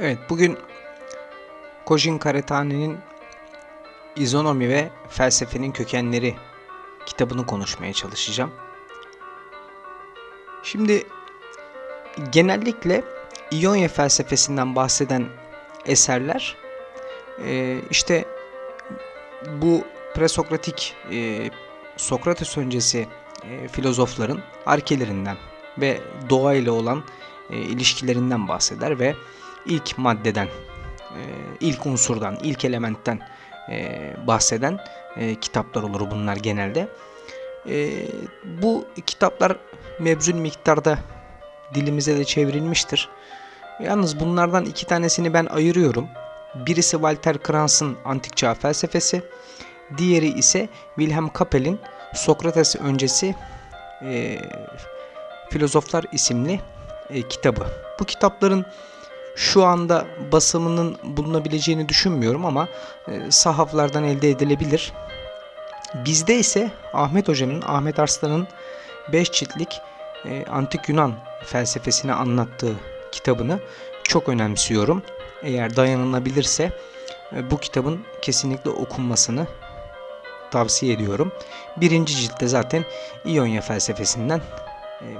Evet bugün Kojin Karatani'nin İzonomi ve Felsefenin Kökenleri kitabını konuşmaya çalışacağım. Şimdi genellikle İonya felsefesinden bahseden eserler e, işte bu presokratik e, Sokrates öncesi e, filozofların arkelerinden ve doğa ile olan ilişkilerinden bahseder ve ilk maddeden, e, ilk unsurdan, ilk elementten e, bahseden e, kitaplar olur bunlar genelde. Bu kitaplar mebzul miktarda dilimize de çevrilmiştir. Yalnız bunlardan iki tanesini ben ayırıyorum. Birisi Walter Kranz'ın Antik Çağ Felsefesi, diğeri ise Wilhelm Kapel'in Sokrates öncesi e, Filozoflar isimli e, kitabı. Bu kitapların şu anda basımının bulunabileceğini düşünmüyorum ama e, sahaflardan elde edilebilir. Bizde ise Ahmet Hoca'nın, Ahmet Arslan'ın 5 ciltlik e, Antik Yunan felsefesini anlattığı kitabını çok önemsiyorum. Eğer dayanılabilirse e, bu kitabın kesinlikle okunmasını tavsiye ediyorum. Birinci ciltte zaten İonya felsefesinden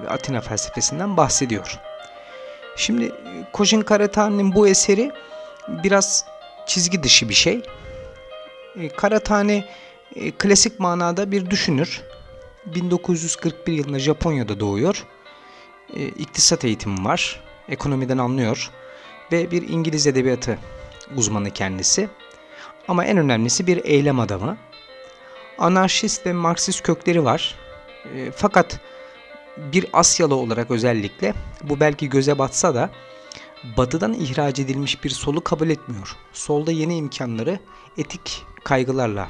ve Atina felsefesinden bahsediyor. Şimdi e, Kojin Karatani'nin bu eseri biraz çizgi dışı bir şey. E, Karatani e, klasik manada bir düşünür. 1941 yılında Japonya'da doğuyor. İktisat eğitimi var. Ekonomiden anlıyor. Ve bir İngiliz edebiyatı uzmanı kendisi. Ama en önemlisi bir eylem adamı. Anarşist ve Marksist kökleri var. Fakat bir Asyalı olarak özellikle bu belki göze batsa da batıdan ihraç edilmiş bir solu kabul etmiyor. Solda yeni imkanları etik kaygılarla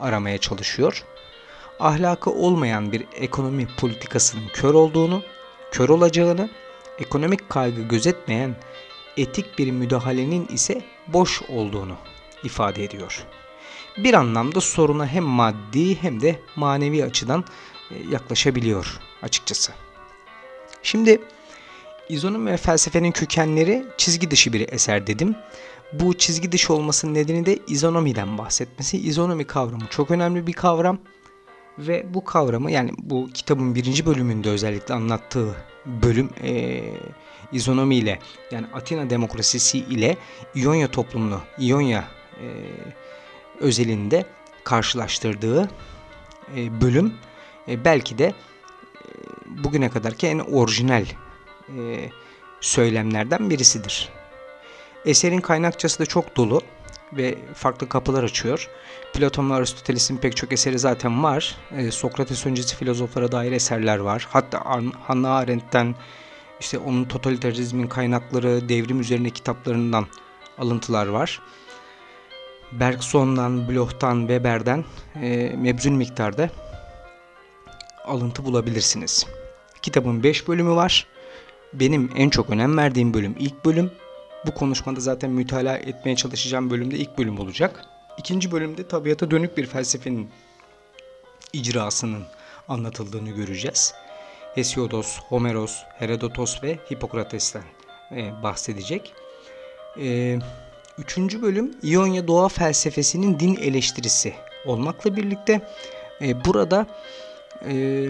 aramaya çalışıyor. Ahlakı olmayan bir ekonomi politikasının kör olduğunu, kör olacağını, ekonomik kaygı gözetmeyen etik bir müdahalenin ise boş olduğunu ifade ediyor. Bir anlamda soruna hem maddi hem de manevi açıdan yaklaşabiliyor açıkçası. Şimdi İzonomi ve felsefenin kökenleri çizgi dışı bir eser dedim. Bu çizgi dışı olmasının nedeni de izonomiden bahsetmesi. İzonomi kavramı çok önemli bir kavram. Ve bu kavramı yani bu kitabın birinci bölümünde özellikle anlattığı bölüm e, izonomi ile yani Atina demokrasisi ile İonya toplumunu İonya e, özelinde karşılaştırdığı e, bölüm e, belki de bugüne kadarki en orijinal e, söylemlerden birisidir. Eserin kaynakçası da çok dolu ve farklı kapılar açıyor. Platon ve Aristoteles'in pek çok eseri zaten var. E, Sokrates öncesi filozoflara dair eserler var. Hatta Hannah Arendt'ten işte onun totalitarizmin kaynakları, devrim üzerine kitaplarından alıntılar var. Bergson'dan, Bloch'tan, Weber'den e, mebzul miktarda alıntı bulabilirsiniz. Kitabın 5 bölümü var. Benim en çok önem verdiğim bölüm ilk bölüm. Bu konuşmada zaten mütalaa etmeye çalışacağım bölümde ilk bölüm olacak. İkinci bölümde tabiata dönük bir felsefenin icrasının anlatıldığını göreceğiz. Hesiodos, Homeros, Herodotos ve Hipokrates'ten e, bahsedecek. E, üçüncü bölüm İonya doğa felsefesinin din eleştirisi olmakla birlikte e, burada e,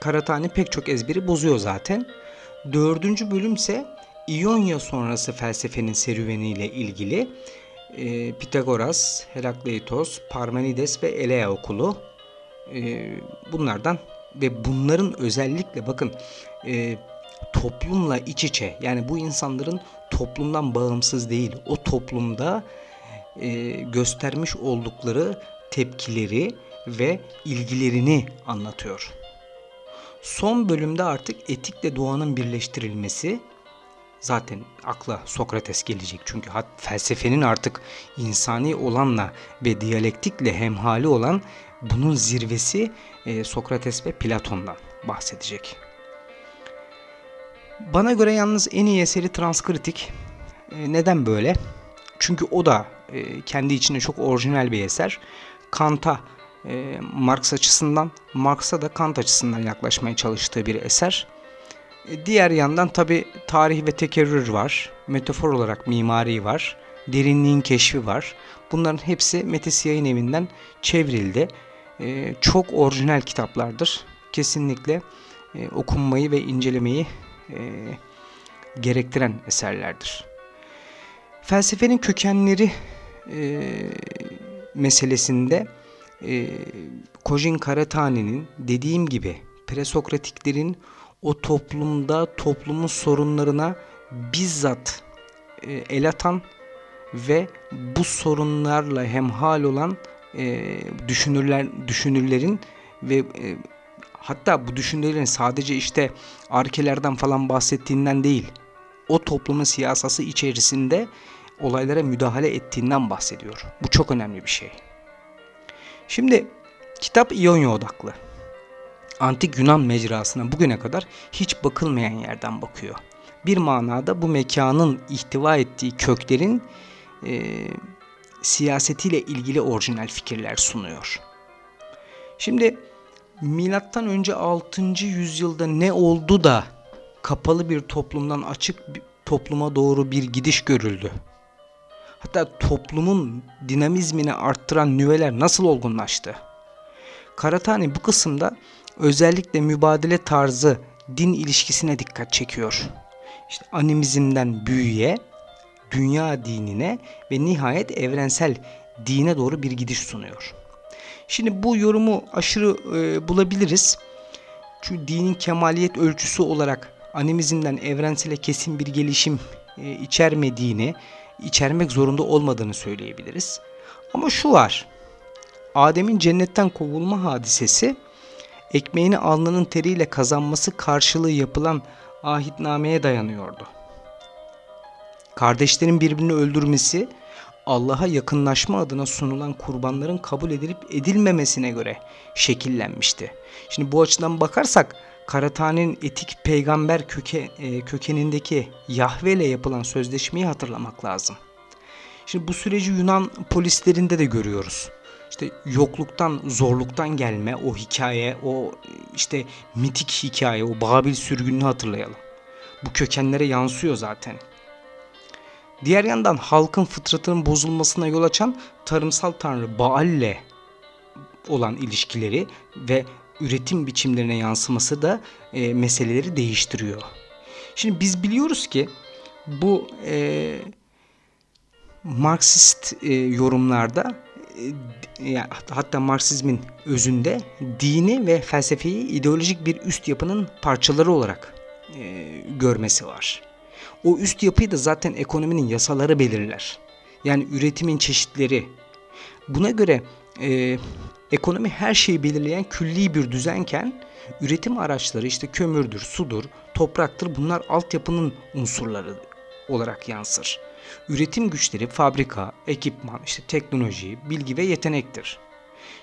Karatani pek çok ezberi bozuyor zaten. Dördüncü bölüm ise İonya sonrası felsefenin serüveniyle ilgili e, Pitagoras, Herakleitos, Parmenides ve Elea okulu e, bunlardan ve bunların özellikle bakın e, toplumla iç içe yani bu insanların toplumdan bağımsız değil o toplumda e, göstermiş oldukları tepkileri ve ilgilerini anlatıyor. Son bölümde artık etikle doğanın birleştirilmesi zaten akla Sokrates gelecek. Çünkü felsefenin artık insani olanla ve diyalektikle hemhali olan bunun zirvesi e, Sokrates ve Platon'dan bahsedecek. Bana göre yalnız en iyi eseri Transkritik. E, neden böyle? Çünkü o da e, kendi içinde çok orijinal bir eser. Kant'a e, Marx açısından, Marx'a da Kant açısından yaklaşmaya çalıştığı bir eser. E, diğer yandan tabi tarih ve tekerrür var. Metafor olarak mimari var. Derinliğin keşfi var. Bunların hepsi Metis Yayın Evi'nden çevrildi. E, çok orijinal kitaplardır. Kesinlikle e, okunmayı ve incelemeyi gerektiren eserlerdir. Felsefenin kökenleri meselesinde Kojin Karatani'nin dediğim gibi presokratiklerin o toplumda toplumun sorunlarına bizzat e, el atan ve bu sorunlarla hemhal olan e, düşünürler düşünürlerin ve e, hatta bu düşünürlerin sadece işte arkelerden falan bahsettiğinden değil o toplumun siyasası içerisinde olaylara müdahale ettiğinden bahsediyor. Bu çok önemli bir şey. Şimdi kitap İonya odaklı antik Yunan mecrasına bugüne kadar hiç bakılmayan yerden bakıyor. Bir manada bu mekanın ihtiva ettiği köklerin e, siyasetiyle ilgili orijinal fikirler sunuyor. Şimdi milattan önce 6. yüzyılda ne oldu da kapalı bir toplumdan açık bir topluma doğru bir gidiş görüldü. Hatta toplumun dinamizmini arttıran nüveler nasıl olgunlaştı? Karatani bu kısımda özellikle mübadele tarzı din ilişkisine dikkat çekiyor. İşte animizmden büyüye, dünya dinine ve nihayet evrensel dine doğru bir gidiş sunuyor. Şimdi bu yorumu aşırı e, bulabiliriz. Çünkü dinin kemaliyet ölçüsü olarak animizmden evrensele kesin bir gelişim e, içermediğini, içermek zorunda olmadığını söyleyebiliriz. Ama şu var. Adem'in cennetten kovulma hadisesi ekmeğini alnının teriyle kazanması karşılığı yapılan ahitnameye dayanıyordu. Kardeşlerin birbirini öldürmesi Allah'a yakınlaşma adına sunulan kurbanların kabul edilip edilmemesine göre şekillenmişti. Şimdi bu açıdan bakarsak Karatane'nin etik peygamber köke, e, kökenindeki Yahve ile yapılan sözleşmeyi hatırlamak lazım. Şimdi bu süreci Yunan polislerinde de görüyoruz işte yokluktan, zorluktan gelme o hikaye, o işte mitik hikaye, o Babil sürgününü hatırlayalım. Bu kökenlere yansıyor zaten. Diğer yandan halkın fıtratının bozulmasına yol açan tarımsal tanrı Baal'le olan ilişkileri ve üretim biçimlerine yansıması da e, meseleleri değiştiriyor. Şimdi biz biliyoruz ki bu e, Marksist e, yorumlarda e, hatta Marksizmin özünde dini ve felsefeyi ideolojik bir üst yapının parçaları olarak e, görmesi var. O üst yapıyı da zaten ekonominin yasaları belirler. Yani üretimin çeşitleri. Buna göre e, ekonomi her şeyi belirleyen külli bir düzenken üretim araçları işte kömürdür, sudur, topraktır bunlar altyapının unsurları olarak yansır. Üretim güçleri fabrika, ekipman, işte teknoloji, bilgi ve yetenektir.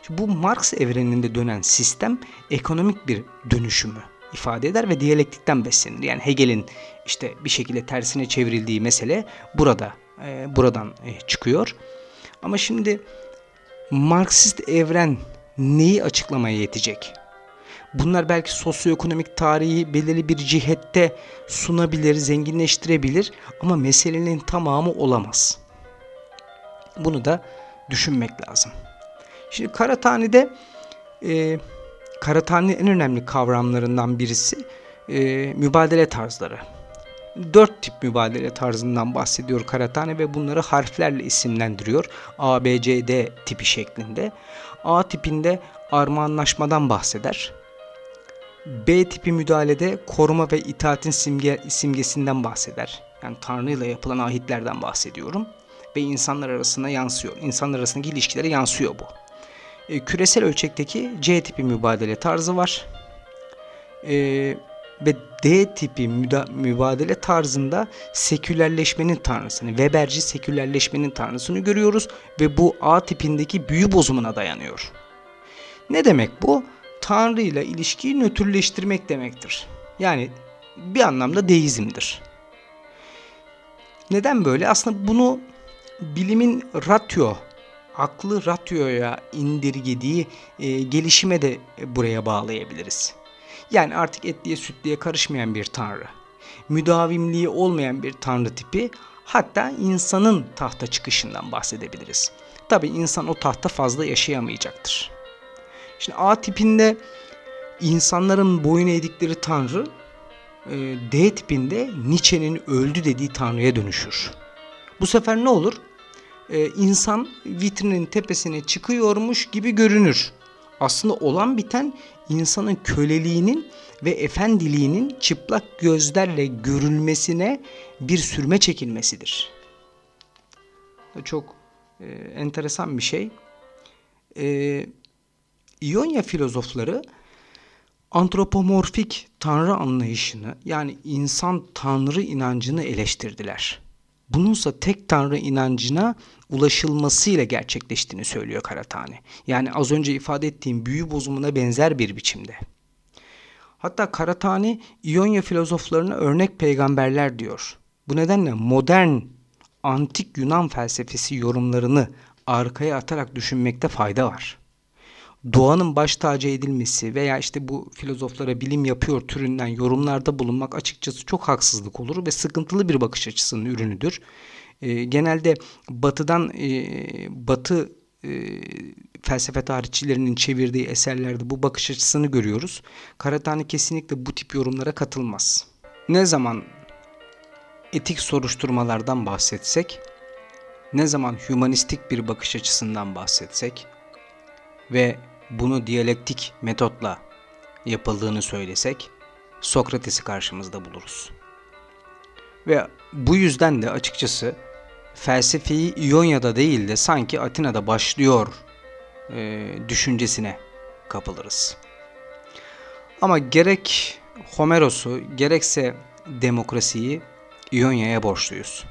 bu Marx evreninde dönen sistem ekonomik bir dönüşümü ifade eder ve diyalektikten beslenir. Yani Hegel'in işte bir şekilde tersine çevrildiği mesele burada e, buradan e, çıkıyor. Ama şimdi Marksist evren neyi açıklamaya yetecek? Bunlar belki sosyoekonomik tarihi belirli bir cihette sunabilir, zenginleştirebilir ama meselenin tamamı olamaz. Bunu da düşünmek lazım. Şimdi Karatani'de e, Karatani'nin en önemli kavramlarından birisi e, mübadele tarzları. Dört tip mübadele tarzından bahsediyor Karatani ve bunları harflerle isimlendiriyor. A, B, C, D tipi şeklinde. A tipinde armağanlaşmadan bahseder. B tipi müdahalede koruma ve itaatin simge, simgesinden bahseder. Yani Tanrı ile yapılan ahitlerden bahsediyorum. Ve insanlar arasında yansıyor. İnsanlar arasındaki ilişkilere yansıyor bu. E, küresel ölçekteki C tipi mübadele tarzı var. E, ve D tipi mübadele tarzında sekülerleşmenin tanrısını, Weberci sekülerleşmenin tanrısını görüyoruz ve bu A tipindeki büyü bozumuna dayanıyor. Ne demek bu? Tanrı ile ilişkiyi nötrleştirmek demektir. Yani bir anlamda deizmdir. Neden böyle? Aslında bunu bilimin ratio, aklı ratioya indirgediği e, gelişime de buraya bağlayabiliriz. Yani artık etliye sütliye karışmayan bir tanrı. Müdavimliği olmayan bir tanrı tipi hatta insanın tahta çıkışından bahsedebiliriz. Tabi insan o tahta fazla yaşayamayacaktır. Şimdi A tipinde insanların boyun eğdikleri tanrı e, D tipinde Nietzsche'nin öldü dediği tanrıya dönüşür. Bu sefer ne olur? Ee, insan vitrinin tepesine çıkıyormuş gibi görünür. Aslında olan biten insanın köleliğinin ve efendiliğinin çıplak gözlerle görülmesine bir sürme çekilmesidir. Çok e, enteresan bir şey. E, İonya filozofları antropomorfik tanrı anlayışını yani insan tanrı inancını eleştirdiler. Bununsa tek tanrı inancına ulaşılmasıyla gerçekleştiğini söylüyor Karatani. Yani az önce ifade ettiğim büyü bozumuna benzer bir biçimde. Hatta Karatani İonya filozoflarına örnek peygamberler diyor. Bu nedenle modern antik Yunan felsefesi yorumlarını arkaya atarak düşünmekte fayda var doğanın baş tacı edilmesi veya işte bu filozoflara bilim yapıyor türünden yorumlarda bulunmak açıkçası çok haksızlık olur ve sıkıntılı bir bakış açısının ürünüdür. E, genelde batıdan e, batı e, felsefe tarihçilerinin çevirdiği eserlerde bu bakış açısını görüyoruz. Karatani kesinlikle bu tip yorumlara katılmaz. Ne zaman etik soruşturmalardan bahsetsek, ne zaman humanistik bir bakış açısından bahsetsek ve bunu diyalektik metotla yapıldığını söylesek Sokrates'i karşımızda buluruz. Ve bu yüzden de açıkçası felsefeyi İonya'da değil de sanki Atina'da başlıyor e, düşüncesine kapılırız. Ama gerek Homeros'u gerekse demokrasiyi İonya'ya borçluyuz.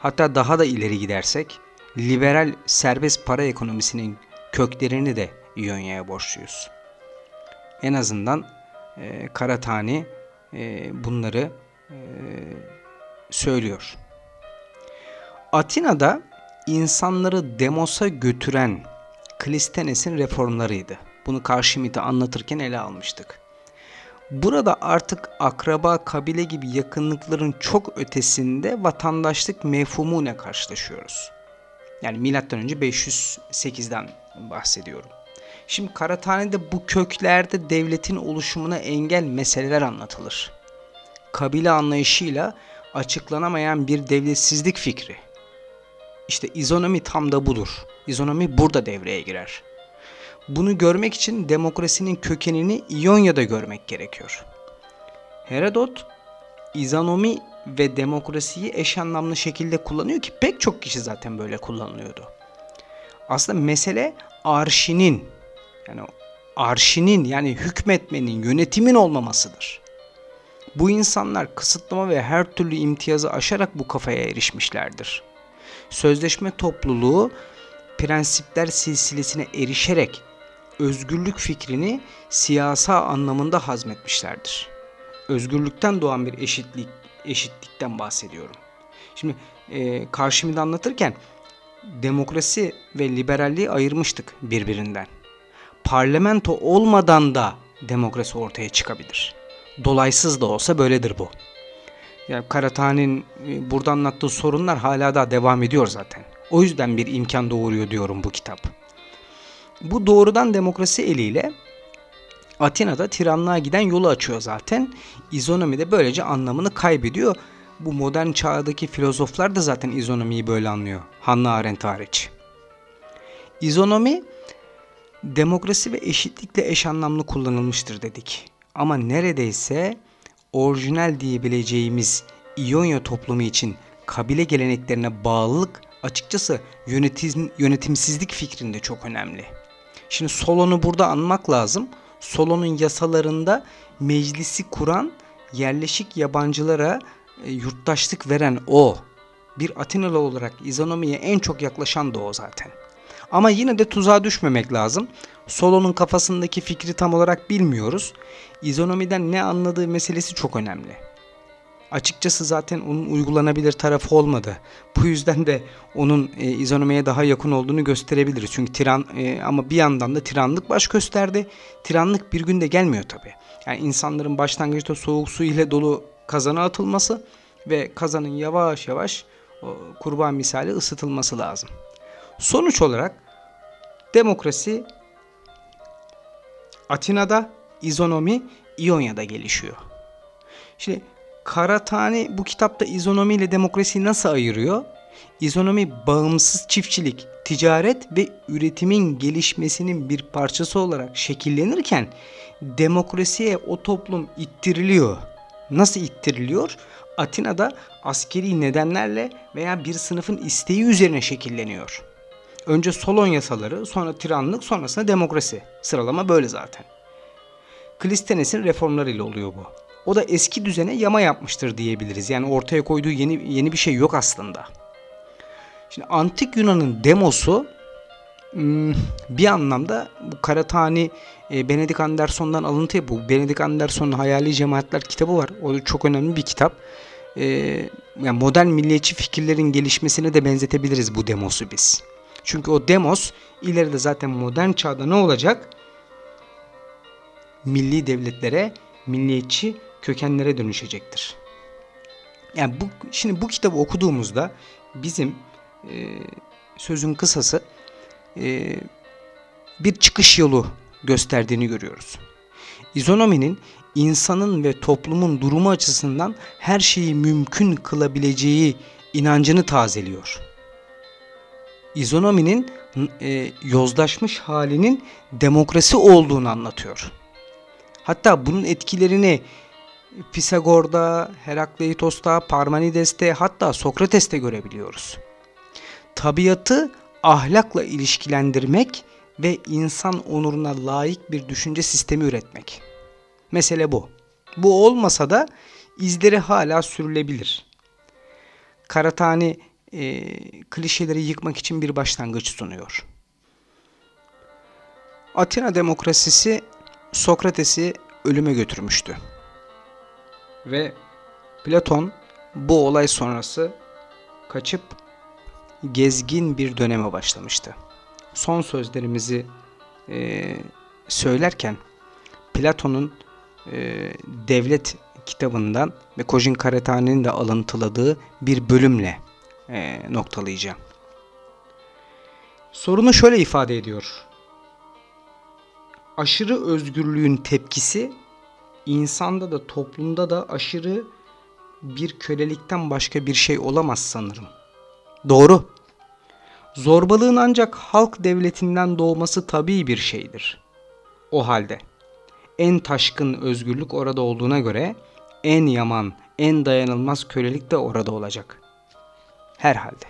Hatta daha da ileri gidersek liberal serbest para ekonomisinin köklerini de İonya'ya borçluyuz. En azından e, Karatani e, bunları e, söylüyor. Atina'da insanları Demos'a götüren Klistenes'in reformlarıydı. Bunu Karşimit'e anlatırken ele almıştık. Burada artık akraba, kabile gibi yakınlıkların çok ötesinde vatandaşlık mefhumuyla karşılaşıyoruz. Yani önce 508'den bahsediyorum. Şimdi Karathane'de bu köklerde devletin oluşumuna engel meseleler anlatılır. Kabile anlayışıyla açıklanamayan bir devletsizlik fikri. İşte izonomi tam da budur. İzonomi burada devreye girer. Bunu görmek için demokrasinin kökenini İonya'da görmek gerekiyor. Herodot, izonomi ve demokrasiyi eş anlamlı şekilde kullanıyor ki pek çok kişi zaten böyle kullanılıyordu. Aslında mesele arşinin yani arşinin yani hükmetmenin, yönetimin olmamasıdır. Bu insanlar kısıtlama ve her türlü imtiyazı aşarak bu kafaya erişmişlerdir. Sözleşme topluluğu prensipler silsilesine erişerek özgürlük fikrini siyasa anlamında hazmetmişlerdir. Özgürlükten doğan bir eşitlik eşitlikten bahsediyorum. Şimdi e, karşımda anlatırken demokrasi ve liberalliği ayırmıştık birbirinden parlamento olmadan da demokrasi ortaya çıkabilir. Dolaysız da olsa böyledir bu. Yani Karatani'nin e, burada anlattığı sorunlar hala da devam ediyor zaten. O yüzden bir imkan doğuruyor diyorum bu kitap. Bu doğrudan demokrasi eliyle Atina'da tiranlığa giden yolu açıyor zaten. İzonomi de böylece anlamını kaybediyor. Bu modern çağdaki filozoflar da zaten izonomiyi böyle anlıyor. Hannah Arendt hariç. İzonomi demokrasi ve eşitlikle eş anlamlı kullanılmıştır dedik. Ama neredeyse orijinal diyebileceğimiz İonya toplumu için kabile geleneklerine bağlılık açıkçası yönetim, yönetimsizlik fikrinde çok önemli. Şimdi Solon'u burada anmak lazım. Solon'un yasalarında meclisi kuran yerleşik yabancılara e, yurttaşlık veren o. Bir Atinalı olarak izonomiye en çok yaklaşan da o zaten. Ama yine de tuzağa düşmemek lazım. Solo'nun kafasındaki fikri tam olarak bilmiyoruz. İzonomiden ne anladığı meselesi çok önemli. Açıkçası zaten onun uygulanabilir tarafı olmadı. Bu yüzden de onun e, izonomiye daha yakın olduğunu gösterebiliriz. Çünkü tiran e, ama bir yandan da tiranlık baş gösterdi. Tiranlık bir günde gelmiyor tabi. Yani insanların başlangıçta soğuk su ile dolu kazana atılması ve kazanın yavaş yavaş kurban misali ısıtılması lazım. Sonuç olarak demokrasi Atina'da, izonomi İonya'da gelişiyor. Şimdi Karatani bu kitapta izonomi ile demokrasiyi nasıl ayırıyor? İzonomi bağımsız çiftçilik, ticaret ve üretimin gelişmesinin bir parçası olarak şekillenirken demokrasiye o toplum ittiriliyor. Nasıl ittiriliyor? Atina'da askeri nedenlerle veya bir sınıfın isteği üzerine şekilleniyor. Önce Solon yasaları, sonra tiranlık, sonrasında demokrasi. Sıralama böyle zaten. Klistenes'in reformlarıyla oluyor bu. O da eski düzene yama yapmıştır diyebiliriz. Yani ortaya koyduğu yeni yeni bir şey yok aslında. Şimdi antik Yunan'ın demosu hmm, bir anlamda bu Karatani e, Benedict Anderson'dan alıntı bu. Benedict Anderson'un Hayali Cemaatler kitabı var. O çok önemli bir kitap. E, yani modern milliyetçi fikirlerin gelişmesine de benzetebiliriz bu demosu biz. Çünkü o demos ileride zaten modern çağda ne olacak? Milli devletlere, milliyetçi kökenlere dönüşecektir. Yani bu şimdi bu kitabı okuduğumuzda bizim e, sözün kısası e, bir çıkış yolu gösterdiğini görüyoruz. İzonominin insanın ve toplumun durumu açısından her şeyi mümkün kılabileceği inancını tazeliyor. İzonominin e, yozlaşmış halinin demokrasi olduğunu anlatıyor. Hatta bunun etkilerini Pisagor'da, Herakleitos'ta, Parmenides'te hatta Sokrates'te görebiliyoruz. Tabiatı ahlakla ilişkilendirmek ve insan onuruna layık bir düşünce sistemi üretmek. Mesele bu. Bu olmasa da izleri hala sürülebilir. Karatani e, klişeleri yıkmak için bir başlangıç sunuyor. Atina demokrasisi Sokrates'i ölüme götürmüştü. Ve Platon bu olay sonrası kaçıp gezgin bir döneme başlamıştı. Son sözlerimizi e, söylerken Platon'un e, devlet kitabından ve Kojin Karatani'nin de alıntıladığı bir bölümle e, noktalayacağım. Sorunu şöyle ifade ediyor. Aşırı özgürlüğün tepkisi insanda da toplumda da aşırı bir kölelikten başka bir şey olamaz sanırım. Doğru. Zorbalığın ancak halk devletinden doğması tabii bir şeydir. O halde en taşkın özgürlük orada olduğuna göre en yaman, en dayanılmaz kölelik de orada olacak. Herhalde.